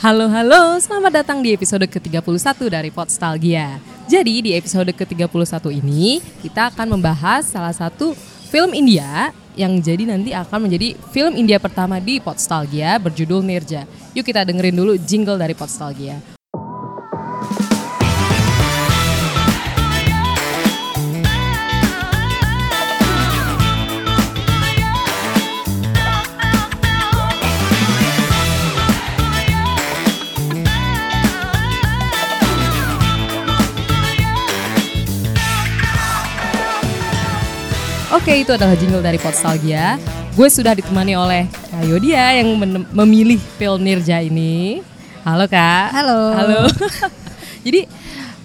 Halo halo, selamat datang di episode ke-31 dari Podstalgia. Jadi di episode ke-31 ini kita akan membahas salah satu film India yang jadi nanti akan menjadi film India pertama di Podstalgia berjudul Nirja. Yuk kita dengerin dulu jingle dari Podstalgia. Oke, itu adalah jingle dari Podstalgia. Gue sudah ditemani oleh Kak Yodia yang memilih film Nirja ini. Halo Kak. Halo. Halo. Jadi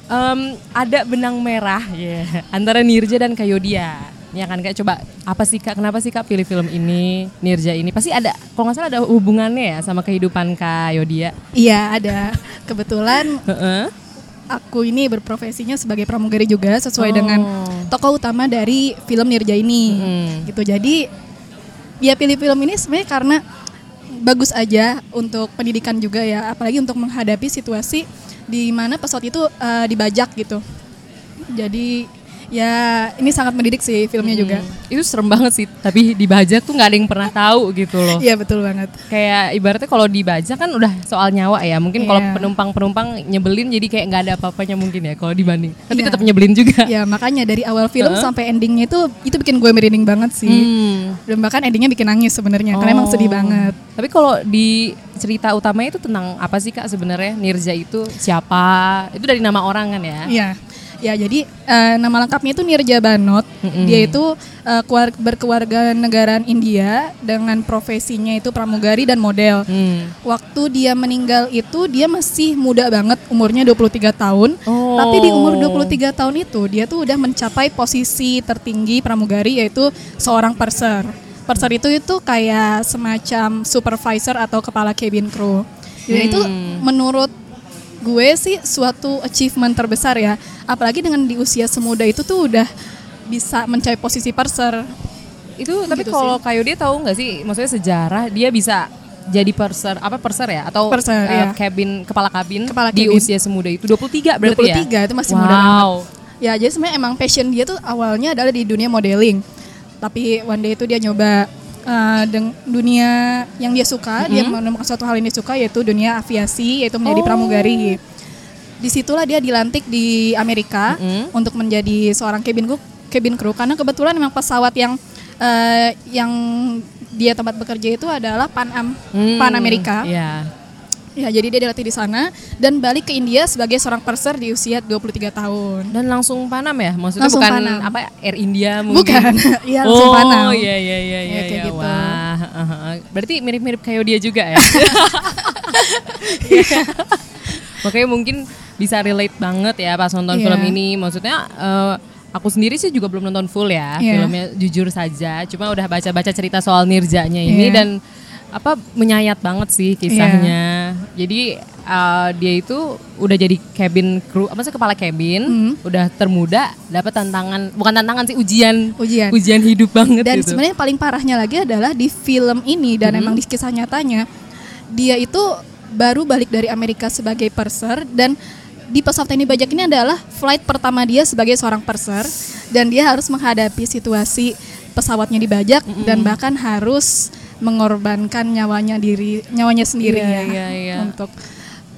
em, ada benang merah ya antara Nirja dan Kak Yodia. Ya kan Kak, coba apa sih Kak? Kenapa sih Kak pilih film ini, Nirja ini? Pasti ada, kalau nggak salah ada hubungannya ya sama kehidupan Kak Yodia. Iya ada. Kebetulan Heeh. Aku ini berprofesinya sebagai pramugari juga sesuai Oh. dengan tokoh utama dari film Nirja ini. Mm. Gitu. Jadi ya pilih film ini sebenarnya karena bagus aja untuk pendidikan juga ya, apalagi untuk menghadapi situasi di mana pesawat itu eh, dibajak gitu. Jadi ya ini sangat mendidik sih filmnya juga. Itu serem banget sih, tapi dibajak tuh nggak ada yang pernah tahu gitu loh. Iya betul banget. kayak ibaratnya kalau dibajak kan udah soal nyawa ya mungkin kalau Iya. penumpang-penumpang nyebelin jadi kayak nggak ada apa-apanya mungkin ya kalau dibanding tapi Iya. tetap nyebelin juga Ya makanya dari awal film Heeh. sampai endingnya itu itu bikin gue merinding banget sih. Hmm. Dan bahkan endingnya bikin nangis sebenarnya karena emang Oh. sedih banget. tapi kalau di cerita utamanya itu tentang apa sih kak sebenarnya Nirja itu siapa itu dari nama orang kan ya Iya. Ya jadi eh, nama lengkapnya itu Nirja Banot. Dia itu eh, keluar- berkeluarga negaraan India dengan profesinya itu pramugari dan model. Hmm. Waktu dia meninggal itu dia masih muda banget, umurnya 23 tahun. Oh. Tapi di umur 23 tahun itu dia tuh udah mencapai posisi tertinggi pramugari yaitu seorang purser. Purser itu itu kayak semacam supervisor atau kepala cabin crew. Dan itu menurut gue sih suatu achievement terbesar ya. Apalagi dengan di usia semuda itu tuh udah bisa mencapai posisi purser. itu tapi Gitu kalau kayu dia tahu nggak sih maksudnya sejarah dia bisa jadi purser apa purser ya atau Purser, eh, iya. cabin kepala kabin Kepala di cabin. usia semuda itu 23 berarti ya 23 itu masih muda banget. wow Ya jadi sebenarnya emang passion dia tuh awalnya adalah di dunia modeling. Tapi one day itu dia nyoba uh, dunia yang dia suka, dia menemukan suatu hal yang dia suka yaitu dunia aviasi, yaitu menjadi Oh. pramugari. Di situlah dia dilantik di Amerika Mm-mm. untuk menjadi seorang cabin crew, cabin crew karena kebetulan memang pesawat yang uh, yang dia tempat bekerja itu adalah Pan Am, Hmm, Pan Amerika. Iya. Ya, jadi dia dilatih di sana dan balik ke India sebagai seorang purser di usia 23 tahun. Dan langsung Panam ya? Maksudnya Langsung bukan Panam. apa Air India mungkin? Bukan, iya oh, langsung Panam. iya iya iya iya. Ya, kayak iya. gitu. Wah, uh, uh, uh. berarti mirip-mirip kayak dia juga ya. Makanya mungkin bisa relate banget ya pas nonton Iya. film ini. Maksudnya eh, aku sendiri sih juga belum nonton full ya Iya. filmnya jujur saja. Cuma udah baca-baca cerita soal Nirjanya ini Iya. dan apa menyayat banget sih kisahnya. Jadi eh, dia itu udah jadi cabin crew, apa sih kepala cabin, Hmm. udah termuda, dapat tantangan, bukan tantangan sih ujian, Ujian. ujian hidup banget Dan gitu. sebenarnya paling parahnya lagi adalah di film ini dan Hmm. emang di kisah nyatanya dia itu baru balik dari Amerika sebagai purser dan di pesawat TNI Bajak ini adalah flight pertama dia sebagai seorang purser dan dia harus menghadapi situasi pesawatnya dibajak dan bahkan harus mengorbankan nyawanya diri nyawanya sendiri Iya, ya iya, iya. untuk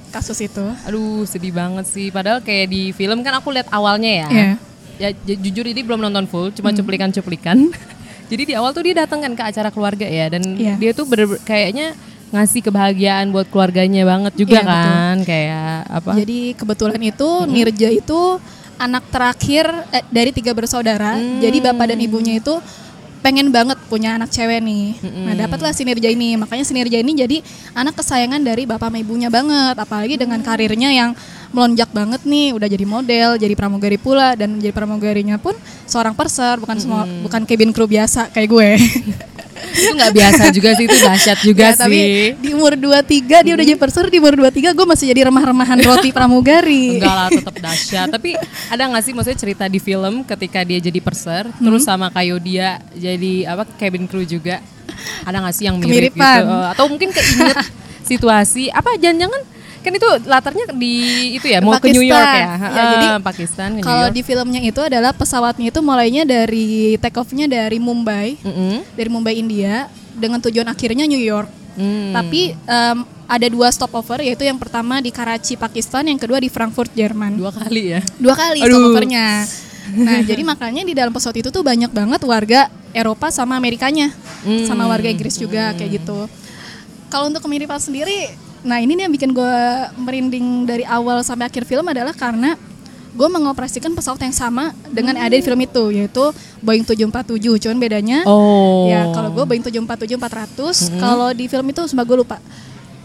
kasus itu. Aduh sedih banget sih. Padahal kayak di film kan aku lihat awalnya ya. Iya. Ya ju- jujur ini belum nonton full, cuma cuplikan-cuplikan. Jadi di awal tuh dia datang kan ke acara keluarga ya dan Iya. dia tuh bener kayaknya ngasih kebahagiaan buat keluarnya banget juga Iya, betul. kan kayak apa? Jadi kebetulan itu Nirja itu anak terakhir eh, dari tiga bersaudara. Jadi bapak dan ibunya itu pengen banget punya anak cewek nih. Nah dapatlah si Nirja ini. Makanya si Nirja ini jadi anak kesayangan dari bapak sama ibunya banget. Apalagi dengan karirnya yang melonjak banget nih. Udah jadi model, jadi pramugari pula dan jadi pramugarinya pun seorang purser, bukan semua bukan cabin crew biasa kayak gue. itu nggak biasa juga sih itu dahsyat juga Ya, sih. tapi di umur 23 dia udah jadi purser, di umur 23 gue masih jadi remah-remahan roti pramugari. Enggak lah tetap dahsyat Tapi ada gak sih maksudnya cerita di film Ketika dia jadi perser Terus Hmm. sama kayu dia Jadi apa cabin crew juga Ada gak sih yang mirip Kemiripan. gitu Atau mungkin keinget situasi apa jangan-jangan kan itu latarnya di itu ya mau ke New Pakistan. York ya, Ya, jadi Pakistan ke New Kalau York. di filmnya itu adalah pesawatnya itu mulainya dari take off-nya dari Mumbai, Mm-mm. dari Mumbai India dengan tujuan akhirnya New York. Hmm. Tapi em, ada dua stopover yaitu yang pertama di Karachi Pakistan, yang kedua di Frankfurt Jerman. dua kali ya. Dua kali Aduh. stopovernya. Nah, jadi makanya di dalam pesawat itu tuh banyak banget warga Eropa sama Amerikanya. Hmm. Sama warga Inggris juga kayak gitu. Kalau untuk kemiripan sendiri, nah ini nih yang bikin gue merinding dari awal sampai akhir film adalah karena gue mengoperasikan pesawat yang sama dengan yang ada di film itu yaitu Boeing 747 cuman bedanya Oh. ya kalau gue Boeing 747 400 kalau di film itu sumpah gue lupa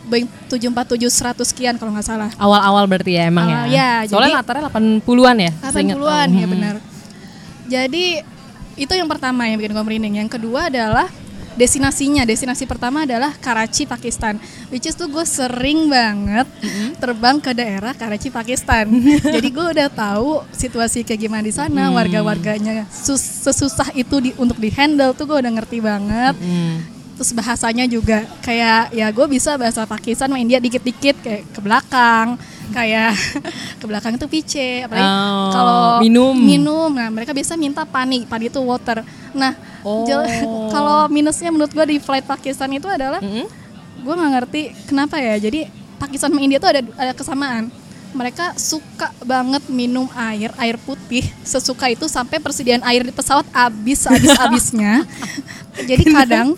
Boeing 747 100 sekian kalau nggak salah awal-awal berarti ya emang Ah, ya. ya, Soalnya jadi- latarnya 80-an ya. seingat 80-an tahu. ya Hmm. benar. Jadi itu yang pertama yang bikin gue merinding. Yang kedua adalah destinasinya. Destinasi pertama adalah Karachi, Pakistan. Which is tuh gue sering banget terbang ke daerah Karachi, Pakistan. Jadi gue udah tahu situasi kayak gimana di sana, warga-warganya sus- sesusah itu di, untuk dihandle tuh gue udah ngerti banget. Hmm. Terus bahasanya juga kayak ya gue bisa bahasa Pakistan sama India dikit-dikit kayak ke belakang kayak ke belakang itu pice apalagi Oh, kalau minum. minum nah mereka biasa minta pani pani itu water nah Oh. kalau minusnya menurut gue di flight Pakistan itu adalah Mm-mm. gue nggak ngerti kenapa ya. Jadi Pakistan sama India tuh ada ada kesamaan. Mereka suka banget minum air air putih sesuka itu sampai persediaan air di pesawat habis habis habisnya. Jadi kadang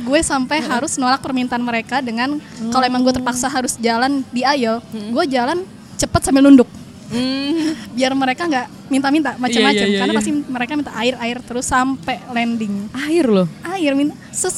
gue sampai harus nolak permintaan mereka dengan kalau emang gue terpaksa harus jalan di aisle gue jalan cepet sambil nunduk Hmm. biar mereka nggak minta-minta macam-macam iya, iya, karena iya. pasti mereka minta air air terus sampai landing Air loh. air minta se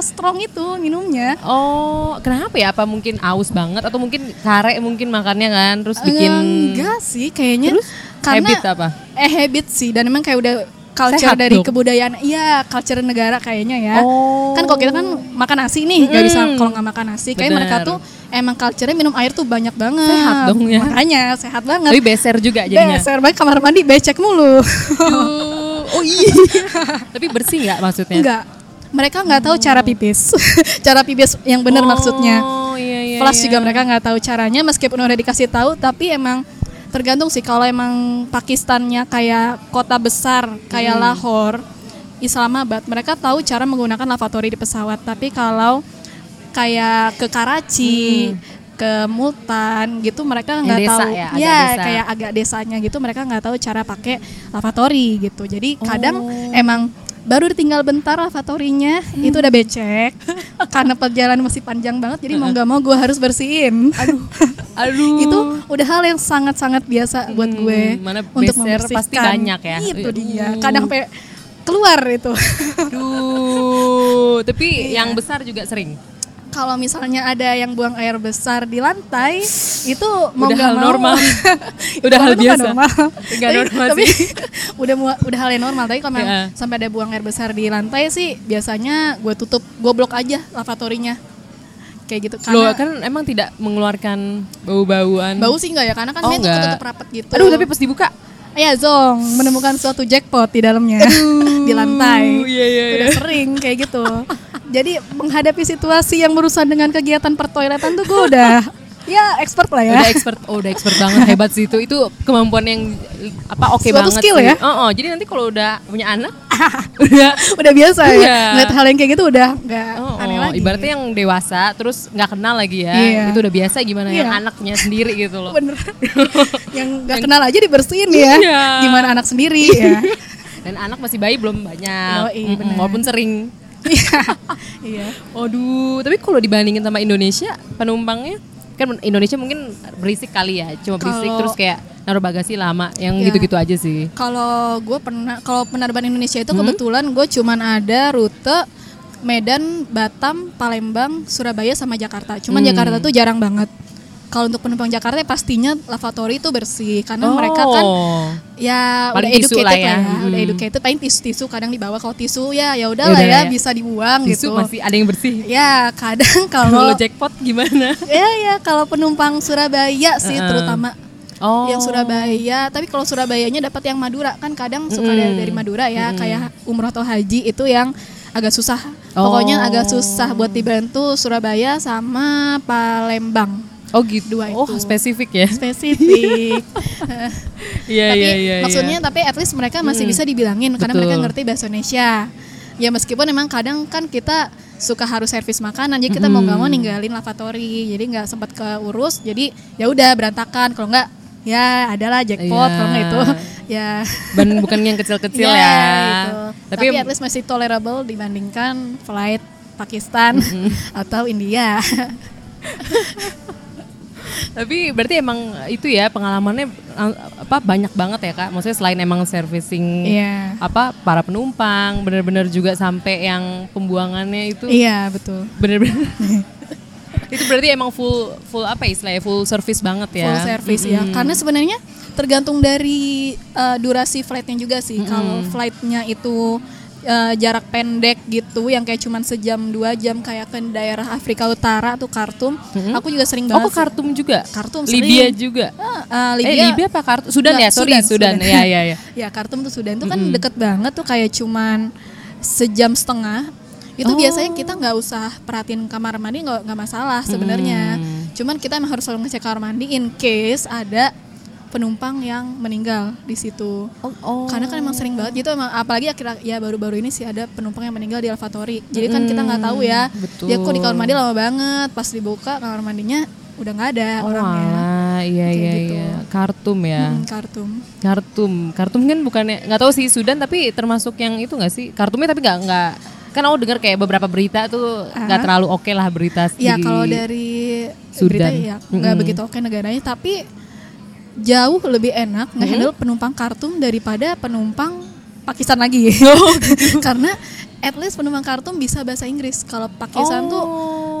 strong itu minumnya Oh, kenapa ya? Apa mungkin aus banget atau mungkin kare mungkin makannya kan terus bikin enggak sih kayaknya Terus karena habit apa? eh habit sih dan memang kayak udah culture Sehat dari dong. kebudayaan iya culture negara kayaknya ya Oh. kan kalau kita kan makan nasi nih nggak bisa Mm. kalau nggak makan nasi kayak mereka tuh emang culture-nya minum air tuh banyak banget Sehat dong ya. makanya sehat banget Tapi beser juga jadinya. Beser banget kamar mandi becek mulu Aduh. Oh iya. Tapi bersih nggak maksudnya? enggak mereka nggak tahu cara pipis cara pipis yang benar maksudnya Oh iya iya. Plus iya. juga mereka nggak tahu caranya meskipun udah dikasih tahu tapi emang tergantung sih kalau emang Pakistannya kayak kota besar kayak Hmm. Lahore, Islamabad mereka tahu cara menggunakan lavatory di pesawat tapi kalau kayak ke Karachi ke Multan gitu mereka Hmm. Nggak tahu ya, agak desa. kayak agak desanya gitu mereka nggak tahu cara pakai lavatory gitu jadi kadang Oh. emang baru ditinggal bentar lavatorinya Hmm. itu udah becek karena perjalanan masih panjang banget jadi mau nggak mau gue harus bersihin aduh Aduh. itu udah hal yang sangat-sangat biasa buat Hmm, gue mana untuk membersihkan pasti banyak ya. itu dia kadang sampai keluar itu Aduh, tapi Iya. yang besar juga sering. Kalau misalnya ada yang buang air besar di lantai itu mau Udah hal mau normal. Itu Udah hal itu biasa. normal. Tapi- normal tapi sih. udah mu- udah hal yang normal tapi kalau Iya. sampai ada buang air besar di lantai sih biasanya gue tutup gue blok aja lavatorinya kayak gitu Loh, karena kan emang tidak mengeluarkan bau-bauan. bau sih enggak ya karena kan Oh, dia nggak. ketutup rapat gitu Aduh, tapi pas dibuka ya zong menemukan suatu jackpot di dalamnya di lantai iya, iya, udah sering kayak gitu jadi menghadapi situasi yang berurusan dengan kegiatan pertoiletan tuh gue udah ya expert lah ya Udah expert, oh udah expert banget hebat sih itu. Itu kemampuan yang apa oke Suatu banget skill sih. ya? Oh, oh, jadi nanti kalau udah punya anak udah udah biasa Iya. ya ngeliat hal yang kayak gitu udah nggak Oh, aneh oh, lagi ibaratnya yang dewasa terus nggak kenal lagi ya. Iya. Itu udah biasa gimana yang Iya. anaknya sendiri gitu loh. bener yang nggak kenal aja dibersihin ya Iya. gimana anak sendiri ya Dan anak masih bayi belum banyak. Yoi, Mm-mm, benar. walaupun sering. Iya. iya Aduh, tapi kalau dibandingin sama Indonesia, penumpangnya kan Indonesia mungkin berisik kali ya, cuma berisik terus kayak naruh bagasi lama, yang Ya. gitu-gitu aja sih. kalau gue pernah kalau penerbangan Indonesia Hmm? itu kebetulan gue cuman ada rute Medan, Batam, Palembang, Surabaya sama Jakarta. Cuman Hmm. Jakarta tuh jarang banget. Kalau untuk penumpang Jakarta ya pastinya lavatory itu bersih karena mereka kan Oh. ya Paling udah educated lah lah ya. ya, udah Hmm. educated paling tisu-tisu kadang dibawa kalau tisu ya ya udah Ya lah udah ya, ya. bisa dibuang Tisu gitu. masih ada yang bersih. Ya kadang kalau jackpot gimana? ya ya kalau penumpang Surabaya sih Uh-uh. terutama Oh. yang Surabaya tapi kalau Surabayanya dapat yang Madura kan kadang suka dari, dari Madura ya kayak umroh atau haji itu yang agak susah. Oh. Pokoknya agak susah buat dibantu Surabaya sama Palembang. Oh gitu. Dua Oh itu. spesifik ya. Spesifik. Iya tapi iya iya. maksudnya tapi at least mereka masih bisa dibilangin karena Betul. mereka ngerti bahasa Indonesia. Ya meskipun emang kadang kan kita suka harus servis makanan jadi kita mau nggak mau ninggalin lavatory jadi nggak sempat keurus jadi ya udah berantakan kalau nggak ya adalah jackpot Iya. kalau nggak itu ya Ben bukan yang kecil-kecil ya. gitu. Tapi, Tapi, at least masih tolerable dibandingkan flight Pakistan atau India. Tapi berarti emang itu ya pengalamannya eh, apa banyak banget ya kak. Maksudnya selain emang servicing Iya. apa para penumpang, bener-bener juga sampai yang pembuangannya itu Iya betul. bener-bener. itu berarti emang full full apa ya istilahnya full service banget ya. Full service ya. Karena sebenarnya tergantung dari uh, durasi flightnya juga sih. Kalau flightnya itu uh, jarak pendek gitu, yang kayak cuman sejam dua jam kayak ke daerah Afrika Utara tuh Khartoum, aku juga sering Oh, banget. ke Khartoum juga? Khartoum Libya sering. juga. Ah, uh, Eh, Libya, Libya apa Khartoum? Sudan ya, sorry, Sudan. Sudan, Sudan. Ya, ya, ya. ya Khartoum tuh Sudan itu kan deket banget tuh kayak cuman sejam setengah itu biasanya kita nggak usah perhatiin kamar mandi nggak nggak masalah sebenarnya cuman kita emang harus selalu ngecek kamar mandi in case ada penumpang yang meninggal di situ Oh, oh. karena kan emang sering banget gitu emang apalagi akhir ya baru-baru ini sih ada penumpang yang meninggal di lavatory jadi kan kita nggak tahu ya betul. dia kok di kamar mandi lama banget pas dibuka kamar mandinya udah nggak ada Oh, orangnya alah, iya Kayak iya gitu. iya. Khartoum ya. Hmm, Khartoum Khartoum. Khartoum kan bukannya nggak tahu sih Sudan tapi termasuk yang itu nggak sih? Khartoumnya tapi nggak nggak kan aku dengar kayak beberapa berita tuh nggak Ah. terlalu oke lah berita Ya di- kalau dari Sudan. berita ya nggak begitu oke negaranya, tapi jauh lebih enak ngehandle penumpang Khartoum daripada penumpang Pakistan lagi. Oh, Karena at least penumpang Khartoum bisa bahasa Inggris. Kalau Pakistan tuh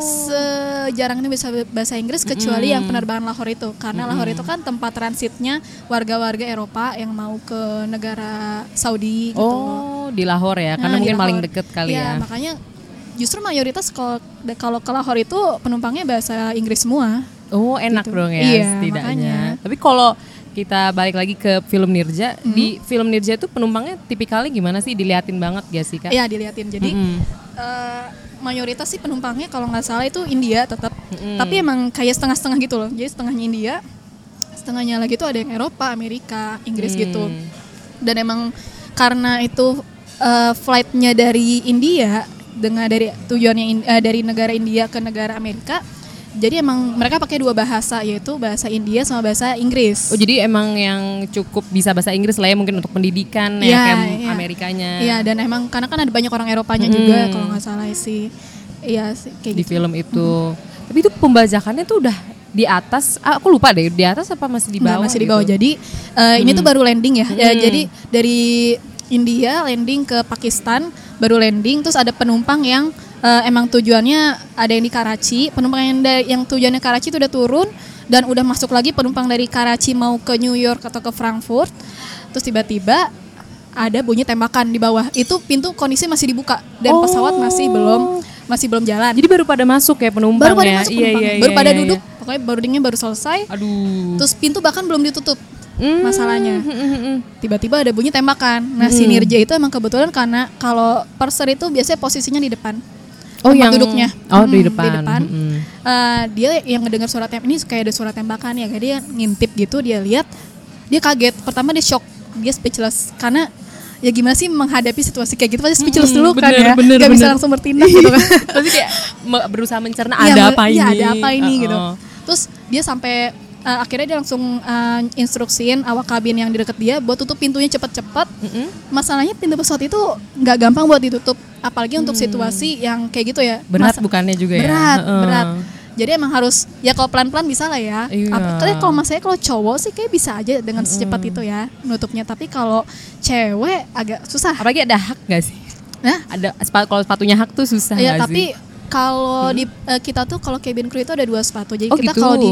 Oh. sejarang ini bisa bahasa Inggris kecuali yang penerbangan Lahore itu. Karena Lahore itu kan tempat transitnya warga-warga Eropa yang mau ke negara Saudi gitu. Oh, di Lahore ya, karena Nah, mungkin paling deket kali Iya, ya. makanya justru mayoritas kalau kalau ke Lahore itu penumpangnya bahasa Inggris semua. Oh, enak Gitu. dong ya Iya, setidaknya. makanya. Tapi kalau kita balik lagi ke film Nirja, Hmm. di film Nirja itu penumpangnya tipikalnya gimana sih? Diliatin banget gak sih, Kak? Iya, diliatin. Jadi Mm-mm. eh, mayoritas sih penumpangnya kalau nggak salah itu India tetap. Tapi emang kayak setengah-setengah gitu loh. Jadi setengahnya India, setengahnya lagi tuh ada yang Eropa, Amerika, Inggris gitu. Hmm. Dan emang karena itu eh, flightnya dari India dengan dari tujuannya in- eh, dari negara India ke negara Amerika. Jadi emang mereka pakai dua bahasa yaitu bahasa India sama bahasa Inggris. Oh jadi emang yang cukup bisa bahasa Inggris lah ya mungkin untuk pendidikan ya Iya, kayak iya. Amerikanya Iya dan emang karena kan ada banyak orang Eropanya juga kalau nggak salah sih. Iya sih kayak di gitu. film itu. Tapi itu pembajakannya tuh udah di atas, ah, aku lupa deh di atas apa masih di Nggak, bawah? masih di gitu? bawah. Jadi eh, ini tuh baru landing ya. Ya, Jadi dari India landing ke Pakistan baru landing terus ada penumpang yang eh, emang tujuannya ada yang di Karachi. Penumpang yang da- yang tujuannya Karachi itu udah turun dan udah masuk lagi penumpang dari Karachi mau ke New York atau ke Frankfurt. Terus tiba-tiba ada bunyi tembakan di bawah. Itu pintu kondisi masih dibuka dan Oh. pesawat masih belum masih belum jalan. Jadi baru pada masuk ya penumpang baru pada ya? masuk Iya, penumpang. iya, baru iya, pada iya, duduk. iya. Pokoknya boardingnya baru selesai. Aduh. Terus pintu bahkan belum ditutup Hmm, masalahnya. hmm, hmm, hmm. Tiba-tiba ada bunyi tembakan. Nah, si Nirja itu emang kebetulan karena kalau purser itu biasanya posisinya di depan. Oh tempat yang duduknya. Oh di Hmm, depan. Di depan. Hmm. Eh, dia yang ngedengar suara tem ini kayak ada suara tembakan ya, kayak dia ngintip gitu, dia lihat, dia kaget. Pertama dia shock, dia speechless karena ya gimana sih menghadapi situasi kayak gitu pasti speechless Hmm, dulu kan bener, ya, bener, Gak bisa bener. langsung bertindak gitu kan. Pasti kayak berusaha mencerna Iya, ada apa ini? iya, ada apa ini gitu. Oh, oh. Terus dia sampai uh, akhirnya dia langsung uh, instruksiin awak kabin yang di deket dia buat tutup pintunya cepet-cepet. Mm-mm. Masalahnya pintu pesawat itu nggak gampang buat ditutup, apalagi untuk situasi yang kayak gitu ya. Hmm. Berat Masa- bukannya juga ya? berat, Heeh. berat. Jadi emang harus ya kalau pelan-pelan bisa lah ya. Iya. Tapi kalau mas saya kalau cowok sih kayak bisa aja dengan secepat itu ya nutupnya. Tapi kalau cewek agak susah. Apalagi ada hak gak sih? Nah, Ada kalau sepatunya hak tuh susah ya nggak tapi sih? kalau di eh, kita tuh kalau cabin crew itu ada dua sepatu. Jadi Oh, kita gitu. kalau di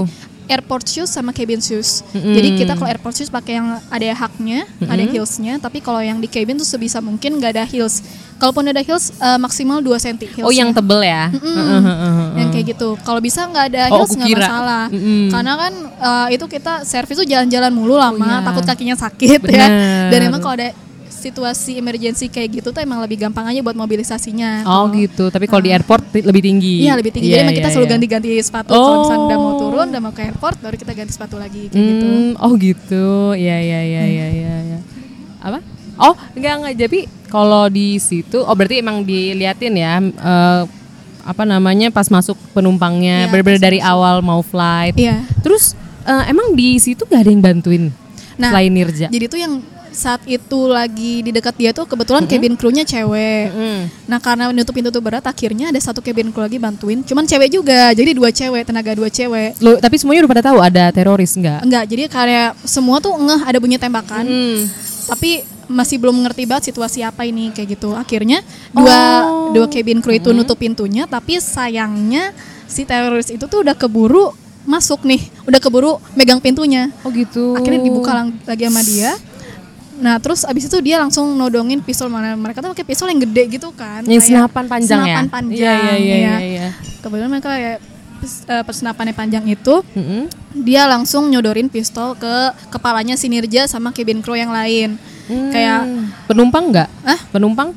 airport shoes sama cabin shoes. Mm-mm. Jadi kita kalau airport shoes pakai yang ada haknya, ada heelsnya. Tapi kalau yang di cabin tuh sebisa mungkin nggak ada heels. Kalaupun ada heels eh, maksimal 2 cm heelsnya. Oh yang tebel ya? Heeh, heeh. yang kayak gitu. Kalau bisa nggak ada Oh, heels nggak kira. masalah. Mm-mm. Karena kan eh, itu kita servis tuh jalan-jalan mulu lama, iya. takut kakinya sakit Bener. ya. Dan emang kalau ada situasi emergency kayak gitu tuh emang lebih gampang aja buat mobilisasinya. Oh Kalau- gitu. Tapi kalau di airport lebih tinggi. Iya lebih tinggi. Iya, Jadi emang kita iya, selalu iya. ganti-ganti sepatu. Kalau misalnya udah mau Oh. turun, udah mau ke airport, baru kita ganti sepatu lagi kayak gitu. Hmm, oh gitu. Iya iya iya iya iya. iya. Apa? Oh enggak enggak. Jadi kalau di situ, oh berarti emang diliatin ya. eh, apa namanya pas masuk penumpangnya Iya, bener-bener pas dari awal mau flight. Iya. Terus eh, emang di situ gak ada yang bantuin Nah, selain Nirja? Jadi tuh yang saat itu lagi di dekat dia tuh kebetulan cabin crew-nya cewek. Mm. Nah karena menutup pintu tuh berat akhirnya ada satu cabin crew lagi bantuin. Cuman cewek juga, jadi dua cewek, tenaga dua cewek. Lo, tapi semuanya udah pada tahu ada teroris nggak? Enggak, jadi kayak semua tuh ngeh ada bunyi tembakan. Hmm. Tapi masih belum ngerti banget situasi apa ini kayak gitu. Akhirnya dua Oh. dua cabin crew itu nutup pintunya, tapi sayangnya si teroris itu tuh udah keburu masuk nih, udah keburu megang pintunya. Oh gitu. Akhirnya dibuka lagi sama dia. Nah terus abis itu dia langsung nodongin pistol mana mereka tuh pakai pistol yang gede gitu kan. Yang kayak senapan panjang ya? Senapan panjang. Iya iya iya ya. iya. iya. Kebetulan mereka kayak eh, persenapannya panjang itu Mm-mm. dia langsung nyodorin pistol ke kepalanya si Nirja sama cabin crew yang lain. Hmm. Kayak penumpang nggak? Hah? Penumpang?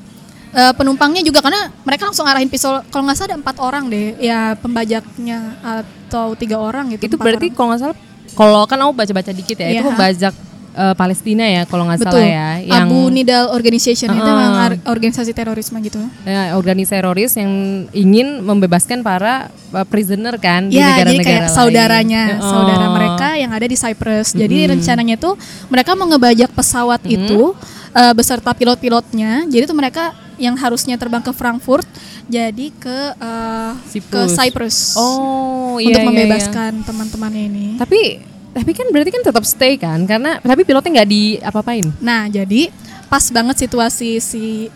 eh, penumpangnya juga karena mereka langsung arahin pistol kalau nggak salah ada empat orang deh ya pembajaknya atau tiga orang gitu Itu berarti orang. kalau nggak salah, kalau kan aku baca-baca dikit ya, itu Iya. pembajak eh, Palestina ya kalau nggak salah ya, yang Abu Nidal Organization itu Heeh. memang ar- organisasi terorisme gitu eh, organisasi teroris yang ingin membebaskan para eh, prisoner kan di Ya, jadi negara-negara kayak lain. saudaranya, Oh. saudara mereka yang ada di Cyprus. Jadi rencananya tuh mereka mau ngebajak pesawat itu eh, beserta pilot-pilotnya. Jadi tuh mereka yang harusnya terbang ke Frankfurt jadi ke eh, ke Cyprus. Oh, iya, untuk iya, iya. membebaskan teman-temannya ini. Tapi tapi kan berarti kan tetap stay kan karena tapi pilotnya nggak diapa-apain. Nah, jadi pas banget situasi si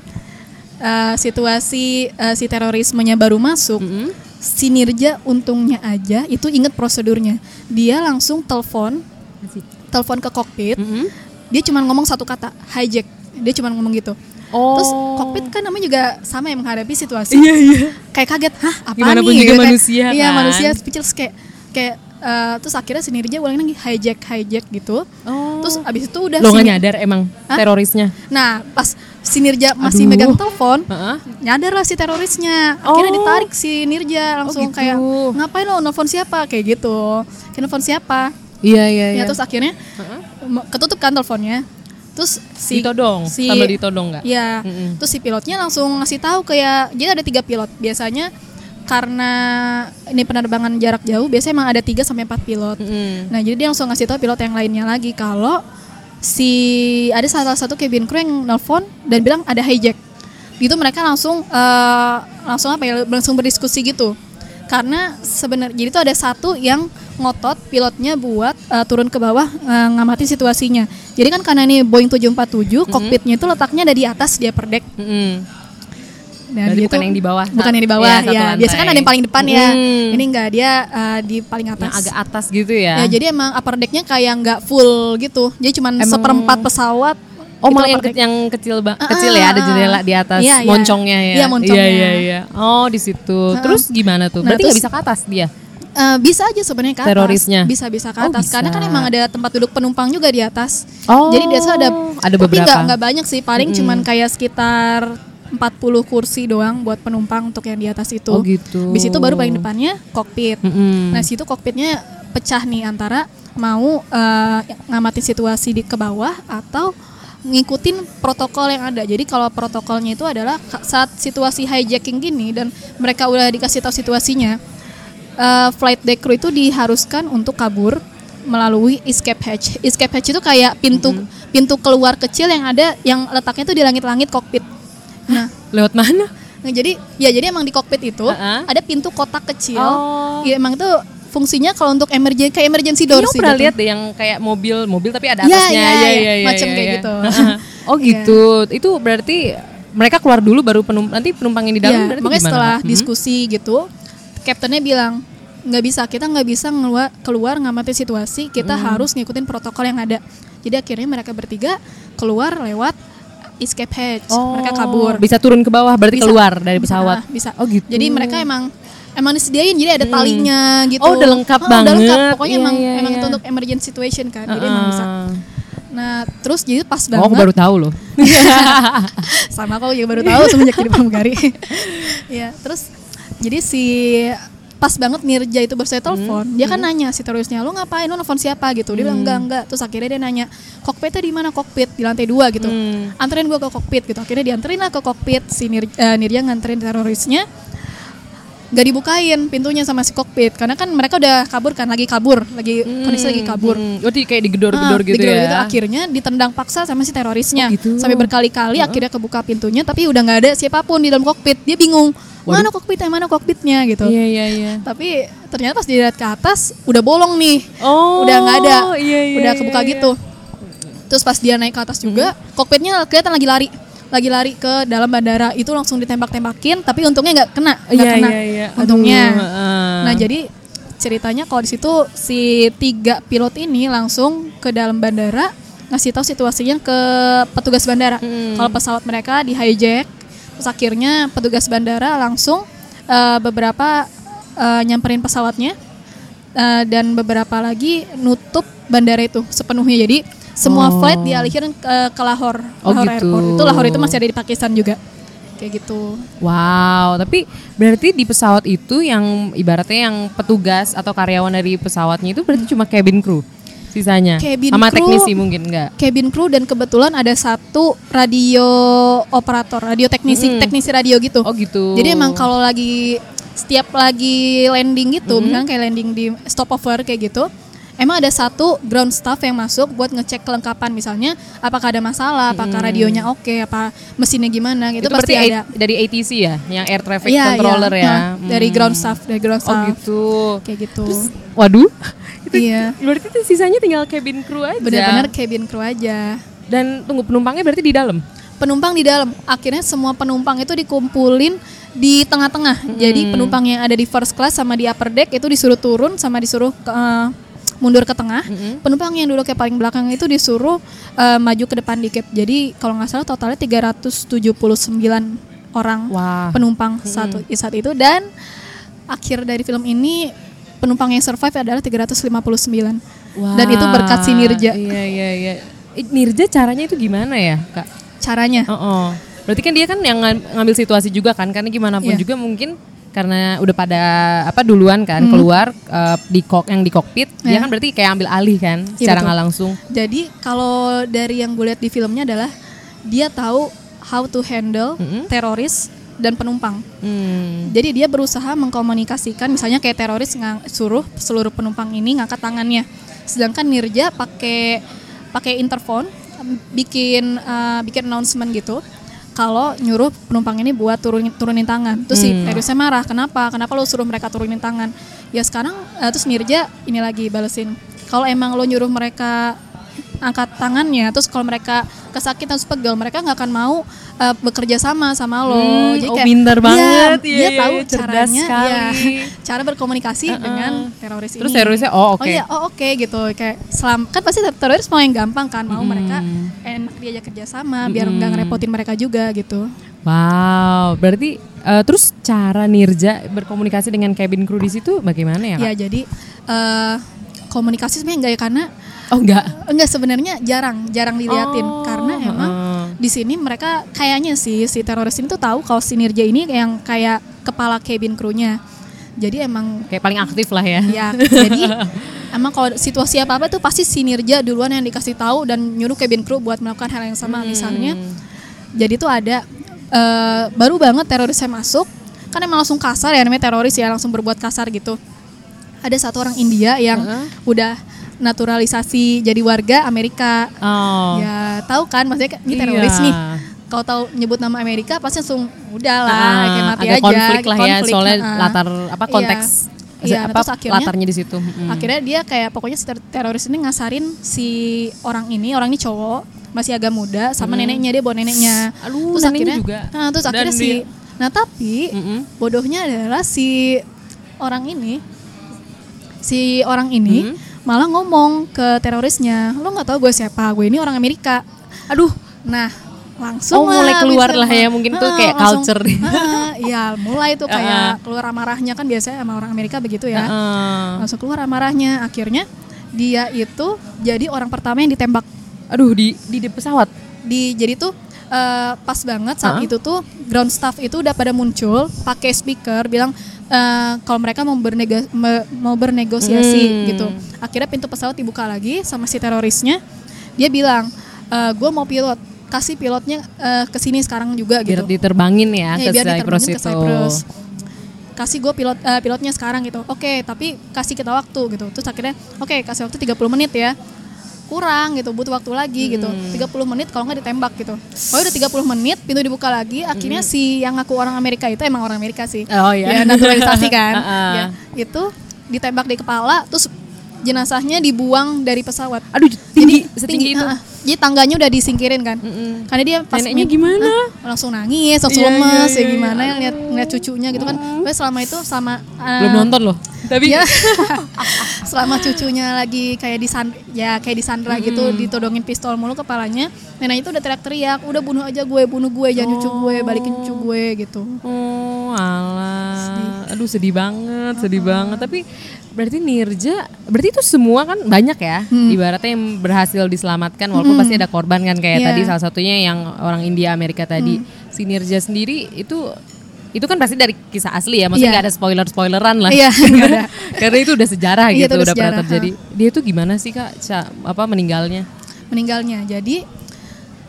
eh, situasi eh, si terorismenya baru masuk. Mm-mm. Si Nirja untungnya aja itu inget prosedurnya. Dia langsung telepon telepon ke kokpit. Mm-mm. Dia cuma ngomong satu kata, hijack. Dia cuma ngomong gitu. Oh. Terus kokpit kan namanya juga sama yang menghadapi situasi. Iya iya. Kayak kaget, hah apa Gimana nih? pun juga Gitu kan. manusia Iya kan. manusia speechless kayak kayak eh, terus akhirnya si Nirja ulang lagi hijack hijack gitu. Oh. Terus abis itu udah Lo nggak nyadar emang Hah? terorisnya? Nah pas si Nirja masih Aduh. megang telepon, Heeh. nyadar lah si terorisnya. Akhirnya Oh. ditarik si Nirja langsung gitu. kayak ngapain lo nelfon siapa kayak gitu. Kayak nelfon siapa? Iya iya Ya terus akhirnya m- ketutup kan teleponnya. Terus si ditodong, si ditodong nggak? Ya. Mm-mm. Terus si pilotnya langsung ngasih tahu kayak jadi ada tiga pilot. Biasanya karena ini penerbangan jarak jauh biasanya emang ada 3 sampai 4 pilot. Mm-mm. Nah, jadi dia langsung ngasih tahu pilot yang lainnya lagi kalau si ada salah satu cabin crew yang nelfon dan bilang ada hijack. Itu mereka langsung eh, langsung apa ya langsung berdiskusi gitu. Karena sebenarnya jadi itu ada satu yang ngotot pilotnya buat eh, turun ke bawah eh, ngamatin situasinya. Jadi kan karena ini Boeing 747 kokpitnya itu letaknya ada di atas dia per deck. Mm-mm. Dan bukan yang di bawah. Bukan yang di bawah ya. lantai. Biasanya kan ada yang paling depan ya. Hmm. Ini enggak dia eh, di paling atas. Yang agak atas gitu ya? Ya, jadi emang upper decknya kayak nggak full gitu. Jadi cuma Emang- seperempat pesawat. Oh malah yang, ke- yang kecil ba- Ah, kecil ya ada ah, jendela di atas iya, iya. moncongnya ya. Iya, moncongnya. Iya iya iya. Oh di situ. Terus gimana tuh? Nah, Berarti nggak bisa ke atas dia? Eh, bisa aja sebenarnya ke atas. Terorisnya? Bisa bisa ke Oh, atas. Karena kan bisa. emang ada tempat duduk penumpang juga di atas. Oh, Jadi biasa ada ada Tapi beberapa. nggak nggak banyak sih. Paling cuman kayak sekitar 40 kursi doang buat penumpang untuk yang di atas itu. Oh gitu. Di situ baru paling depannya kokpit. Mm-mm. Nah, situ kokpitnya pecah nih antara mau eh, ngamatin situasi di ke bawah atau ngikutin protokol yang ada. Jadi kalau protokolnya itu adalah saat situasi hijacking gini dan mereka udah dikasih tahu situasinya, eh, flight deck crew itu diharuskan untuk kabur melalui escape hatch. Escape hatch itu kayak pintu pintu keluar kecil yang ada yang letaknya tuh di langit-langit kokpit. Nah, Lewat mana? Nah, jadi ya jadi emang di kokpit itu Uh-uh. ada pintu kotak kecil. Oh. Ya emang itu fungsinya kalau untuk emergency kayak emergency door sih. pernah gitu. lihat deh yang kayak mobil mobil tapi ada Iya, atasnya. iya, Iya, iya. iya, iya, Macam iya, kayak iya. gitu. oh gitu. Itu berarti mereka keluar dulu baru penum nanti penumpang yang di dalam Iya, berarti makanya gimana? setelah Hmm? diskusi gitu, kaptennya bilang nggak bisa kita nggak bisa ngeluar keluar ngamatin situasi kita Hmm. harus ngikutin protokol yang ada jadi akhirnya mereka bertiga keluar lewat escape hatch Oh, mereka kabur Bisa turun ke bawah berarti Bisa. keluar dari Bisa, pesawat. bisa Oh gitu. jadi mereka emang emang disediain jadi ada talinya gitu Oh, udah lengkap Oh, udah lengkap. banget. pokoknya Iya, emang iya, emang iya. itu untuk emergency situation kan jadi emang bisa Heeh. Nah, terus jadi pas Oh, banget. aku baru tahu loh. sama aku juga baru tahu semenjak jadi pramugari. ya, terus jadi si pas banget Nirja itu baru saya telepon, dia kan nanya si terorisnya, lu ngapain, lu nelfon siapa gitu. Dia bilang enggak enggak. Terus akhirnya dia nanya, kokpitnya di mana kokpit di lantai dua gitu. Hmm. Anterin gua ke kokpit gitu. Akhirnya dianterin lah ke kokpit si Nir, eh, Nirja nganterin terorisnya. Gak dibukain pintunya sama si kokpit. Karena kan mereka udah kabur kan lagi kabur lagi kondisi lagi kabur. Hmm. Oh, di kayak digedor-gedor Ah, gitu digedor-gedor. Ya. akhirnya ditendang paksa sama si terorisnya. Oh, gitu. sampai berkali-kali akhirnya kebuka pintunya tapi udah nggak ada siapa pun di dalam kokpit. Dia bingung mana kokpitnya mana kokpitnya? gitu. Iya, iya, iya. tapi ternyata pas dilihat ke atas udah bolong nih. Oh, udah nggak ada. iya, iya, udah iya, kebuka iya. gitu. Terus pas dia naik ke atas juga kokpitnya kelihatan lagi lari lagi lari ke dalam bandara itu langsung ditembak-tembakin tapi untungnya nggak kena nggak Iya, kena iya, iya. untungnya Aduh, heeh. nah jadi ceritanya kalau di situ si tiga pilot ini langsung ke dalam bandara ngasih tahu situasinya ke petugas bandara Hmm. kalau pesawat mereka di hijack terus akhirnya petugas bandara langsung eh, beberapa eh, nyamperin pesawatnya eh, dan beberapa lagi nutup bandara itu sepenuhnya jadi semua Oh. flight dialihin ke, ke Lahore, Oh, Lahore gitu. Airport. Itu Lahore itu masih ada di Pakistan juga. Kayak gitu. Wow, tapi berarti di pesawat itu yang ibaratnya yang petugas atau karyawan dari pesawatnya itu berarti cuma cabin crew sisanya. Cabin Sama crew- teknisi mungkin enggak? Cabin crew dan kebetulan ada satu radio operator, radio teknisi, Mm-mm. teknisi radio gitu. Oh gitu. Jadi emang kalau lagi setiap lagi landing gitu, misalnya kayak landing di stopover kayak gitu, emang ada satu ground staff yang masuk buat ngecek kelengkapan misalnya apakah ada masalah, apakah radionya oke, apa mesinnya gimana gitu itu pasti ada. A- dari ATC ya, yang air traffic Iya, controller iya. ya. Nah, dari Hmm. ground staff, dari ground Oh staff. gitu. Kayak gitu. Waduh. itu Iya. Berarti itu sisanya tinggal cabin crew aja. Benar-benar cabin crew aja. Dan tunggu penumpangnya berarti di dalam. penumpang di dalam. Akhirnya semua penumpang itu dikumpulin di tengah-tengah. Jadi penumpang yang ada di first class sama di upper deck itu disuruh turun sama disuruh ke, eh, mundur ke tengah. Penumpang yang duduknya paling belakang itu disuruh eh, maju ke depan dikit. Jadi kalau nggak salah totalnya 379 orang Wah. penumpang satu saat itu dan akhir dari film ini penumpang yang survive adalah 359. Dan itu berkat si Nirja. Iya iya iya. Nirja caranya itu gimana ya, Kak? Caranya. Oh, oh. Berarti kan dia kan yang ngam- ngambil situasi juga kan, karena gimana pun Iya. juga mungkin karena udah pada apa duluan kan Hmm. keluar eh, di kok yang di kokpit, dia Iya. kan berarti kayak ambil alih kan, Iya, secara nggak langsung. Jadi kalau dari yang gue lihat di filmnya adalah dia tahu how to handle Mm-mm. teroris dan penumpang. Hmm. Jadi dia berusaha mengkomunikasikan misalnya kayak teroris ngang- suruh seluruh penumpang ini ngangkat tangannya. Sedangkan Nirja pakai pakai interphone bikin eh, bikin announcement gitu kalau nyuruh penumpang ini buat turunin turunin tangan. Terus si Hmm. terorisnya marah, "Kenapa? Kenapa lo suruh mereka turunin tangan?" Ya sekarang eh, terus Nirja ini lagi balesin. Kalau emang lo nyuruh mereka angkat tangannya, terus kalau mereka kesakitan terus pegel, mereka nggak akan mau eh, bekerja sama sama lo. Hmm, Jadi oh, kayak, pinter iya, banget. Iya, dia iya, tahu iya, cerdas caranya, sekali. iya, cara berkomunikasi dengan teroris Terus ini. terorisnya, oh, oke. Oh iya, oh oke gitu. Kayak selam kan pasti ter- teroris mau yang gampang kan, mau Hmm. mereka enak diajak kerja sama biar nggak ngerepotin mereka juga gitu. Wow, berarti eh, terus cara Nirja berkomunikasi dengan cabin crew di situ bagaimana ya? Kak? Ya jadi eh, komunikasi sebenarnya enggak ya karena Oh enggak. enggak sebenarnya jarang jarang diliatin Oh, karena emang heeh. di sini mereka kayaknya sih si teroris ini tuh tahu kalau si Nirja ini yang kayak kepala cabin crew-nya. Jadi emang Kayak paling aktif lah ya. ya jadi emang kalau situasi apa apa tuh pasti si Nirja duluan yang dikasih tahu dan nyuruh cabin crew buat melakukan hal yang sama misalnya jadi tuh ada eh, baru banget terorisnya masuk kan emang langsung kasar ya namanya teroris ya langsung berbuat kasar gitu ada satu orang India yang Heeh. udah naturalisasi jadi warga Amerika Oh. ya tahu kan maksudnya ini Iya. teroris nih kalau tahu nyebut nama Amerika pasti langsung udahlah Ah, kayak mati ada aja konflik lah ya konflik, soalnya heeh. latar apa Iya. konteks Iya, apa terus akhirnya- latarnya di situ. Mm. Akhirnya dia kayak pokoknya si ter- teroris ini ngasarin si orang ini, orang ini cowok, masih agak muda sama neneknya dia bawa neneknya. Hmm. Aduh, neneknya juga. Nah, terus Dan akhirnya si dia- Nah, tapi Mm-mm. bodohnya adalah si orang ini si orang ini Hmm. Malah ngomong ke terorisnya, "Lo nggak tahu gue siapa? Gue ini orang Amerika." Aduh, nah langsung Oh, mulai lah keluar lah ya, mungkin tuh kayak langsung- culture. ah, Iya, mulai tuh kayak keluar amarahnya kan biasanya sama orang Amerika begitu ya Heeh. langsung keluar amarahnya akhirnya dia itu jadi orang pertama yang ditembak Aduh di di, di pesawat. di jadi tuh eh, pas banget saat Hah? itu tuh ground staff itu udah pada muncul pakai speaker bilang eh, kalau mereka mau me- mau bernegosiasi Hmm. gitu. Akhirnya pintu pesawat dibuka lagi sama si terorisnya. Dia bilang gue mau pilot. Kasih pilotnya eh, ke sini sekarang juga Biar gitu. diterbangin ya, Ya, ke biar Cyprus diterbangin ke itu. Cyprus. kasih gue pilot eh, pilotnya sekarang gitu. Oke tapi kasih kita waktu gitu. Terus akhirnya oke kasih waktu 30 menit ya kurang gitu butuh waktu lagi gitu Hmm. 30 menit kalau nggak ditembak gitu oh udah 30 menit pintu dibuka lagi akhirnya si yang ngaku orang Amerika itu emang orang Amerika sih Hmm. Oh, iya. ya naturalisasi kan Ah, ya itu ditembak di kepala terus jenazahnya dibuang dari pesawat Aduh tinggi setinggi itu. ah, ah. jadi tangganya udah disingkirin kan Mm-mm. karena dia pas Neneknya gimana? ah, langsung nangis langsung Iya, lemes iya, ya iya, gimana iya. ya lihat lihat cucunya gitu kan Pokoknya selama itu sama ah, Belum nonton loh. Tapi ya selama cucunya lagi kayak disan ya kayak disandra gitu ditodongin pistol mulu kepalanya nenek itu udah teriak-teriak udah bunuh aja gue bunuh gue jangan cucu gue balikin cucu gue gitu Oh, alah. Aduh sedih banget, sedih banget. Tapi berarti Nirja, berarti itu semua kan banyak ya. Ibaratnya yang berhasil diselamatkan walaupun pasti ada korban kan kayak Iya. tadi salah satunya yang orang India Amerika tadi. Si Nirja sendiri itu itu kan pasti dari kisah asli ya, maksudnya Iya. nggak ada spoiler-spoileran lah. Iya, nggak ada. Karena itu udah sejarah Iya, gitu, itu udah udah pernah sejarah, terjadi. Dia itu gimana sih Kak, Ca- apa meninggalnya? meninggalnya jadi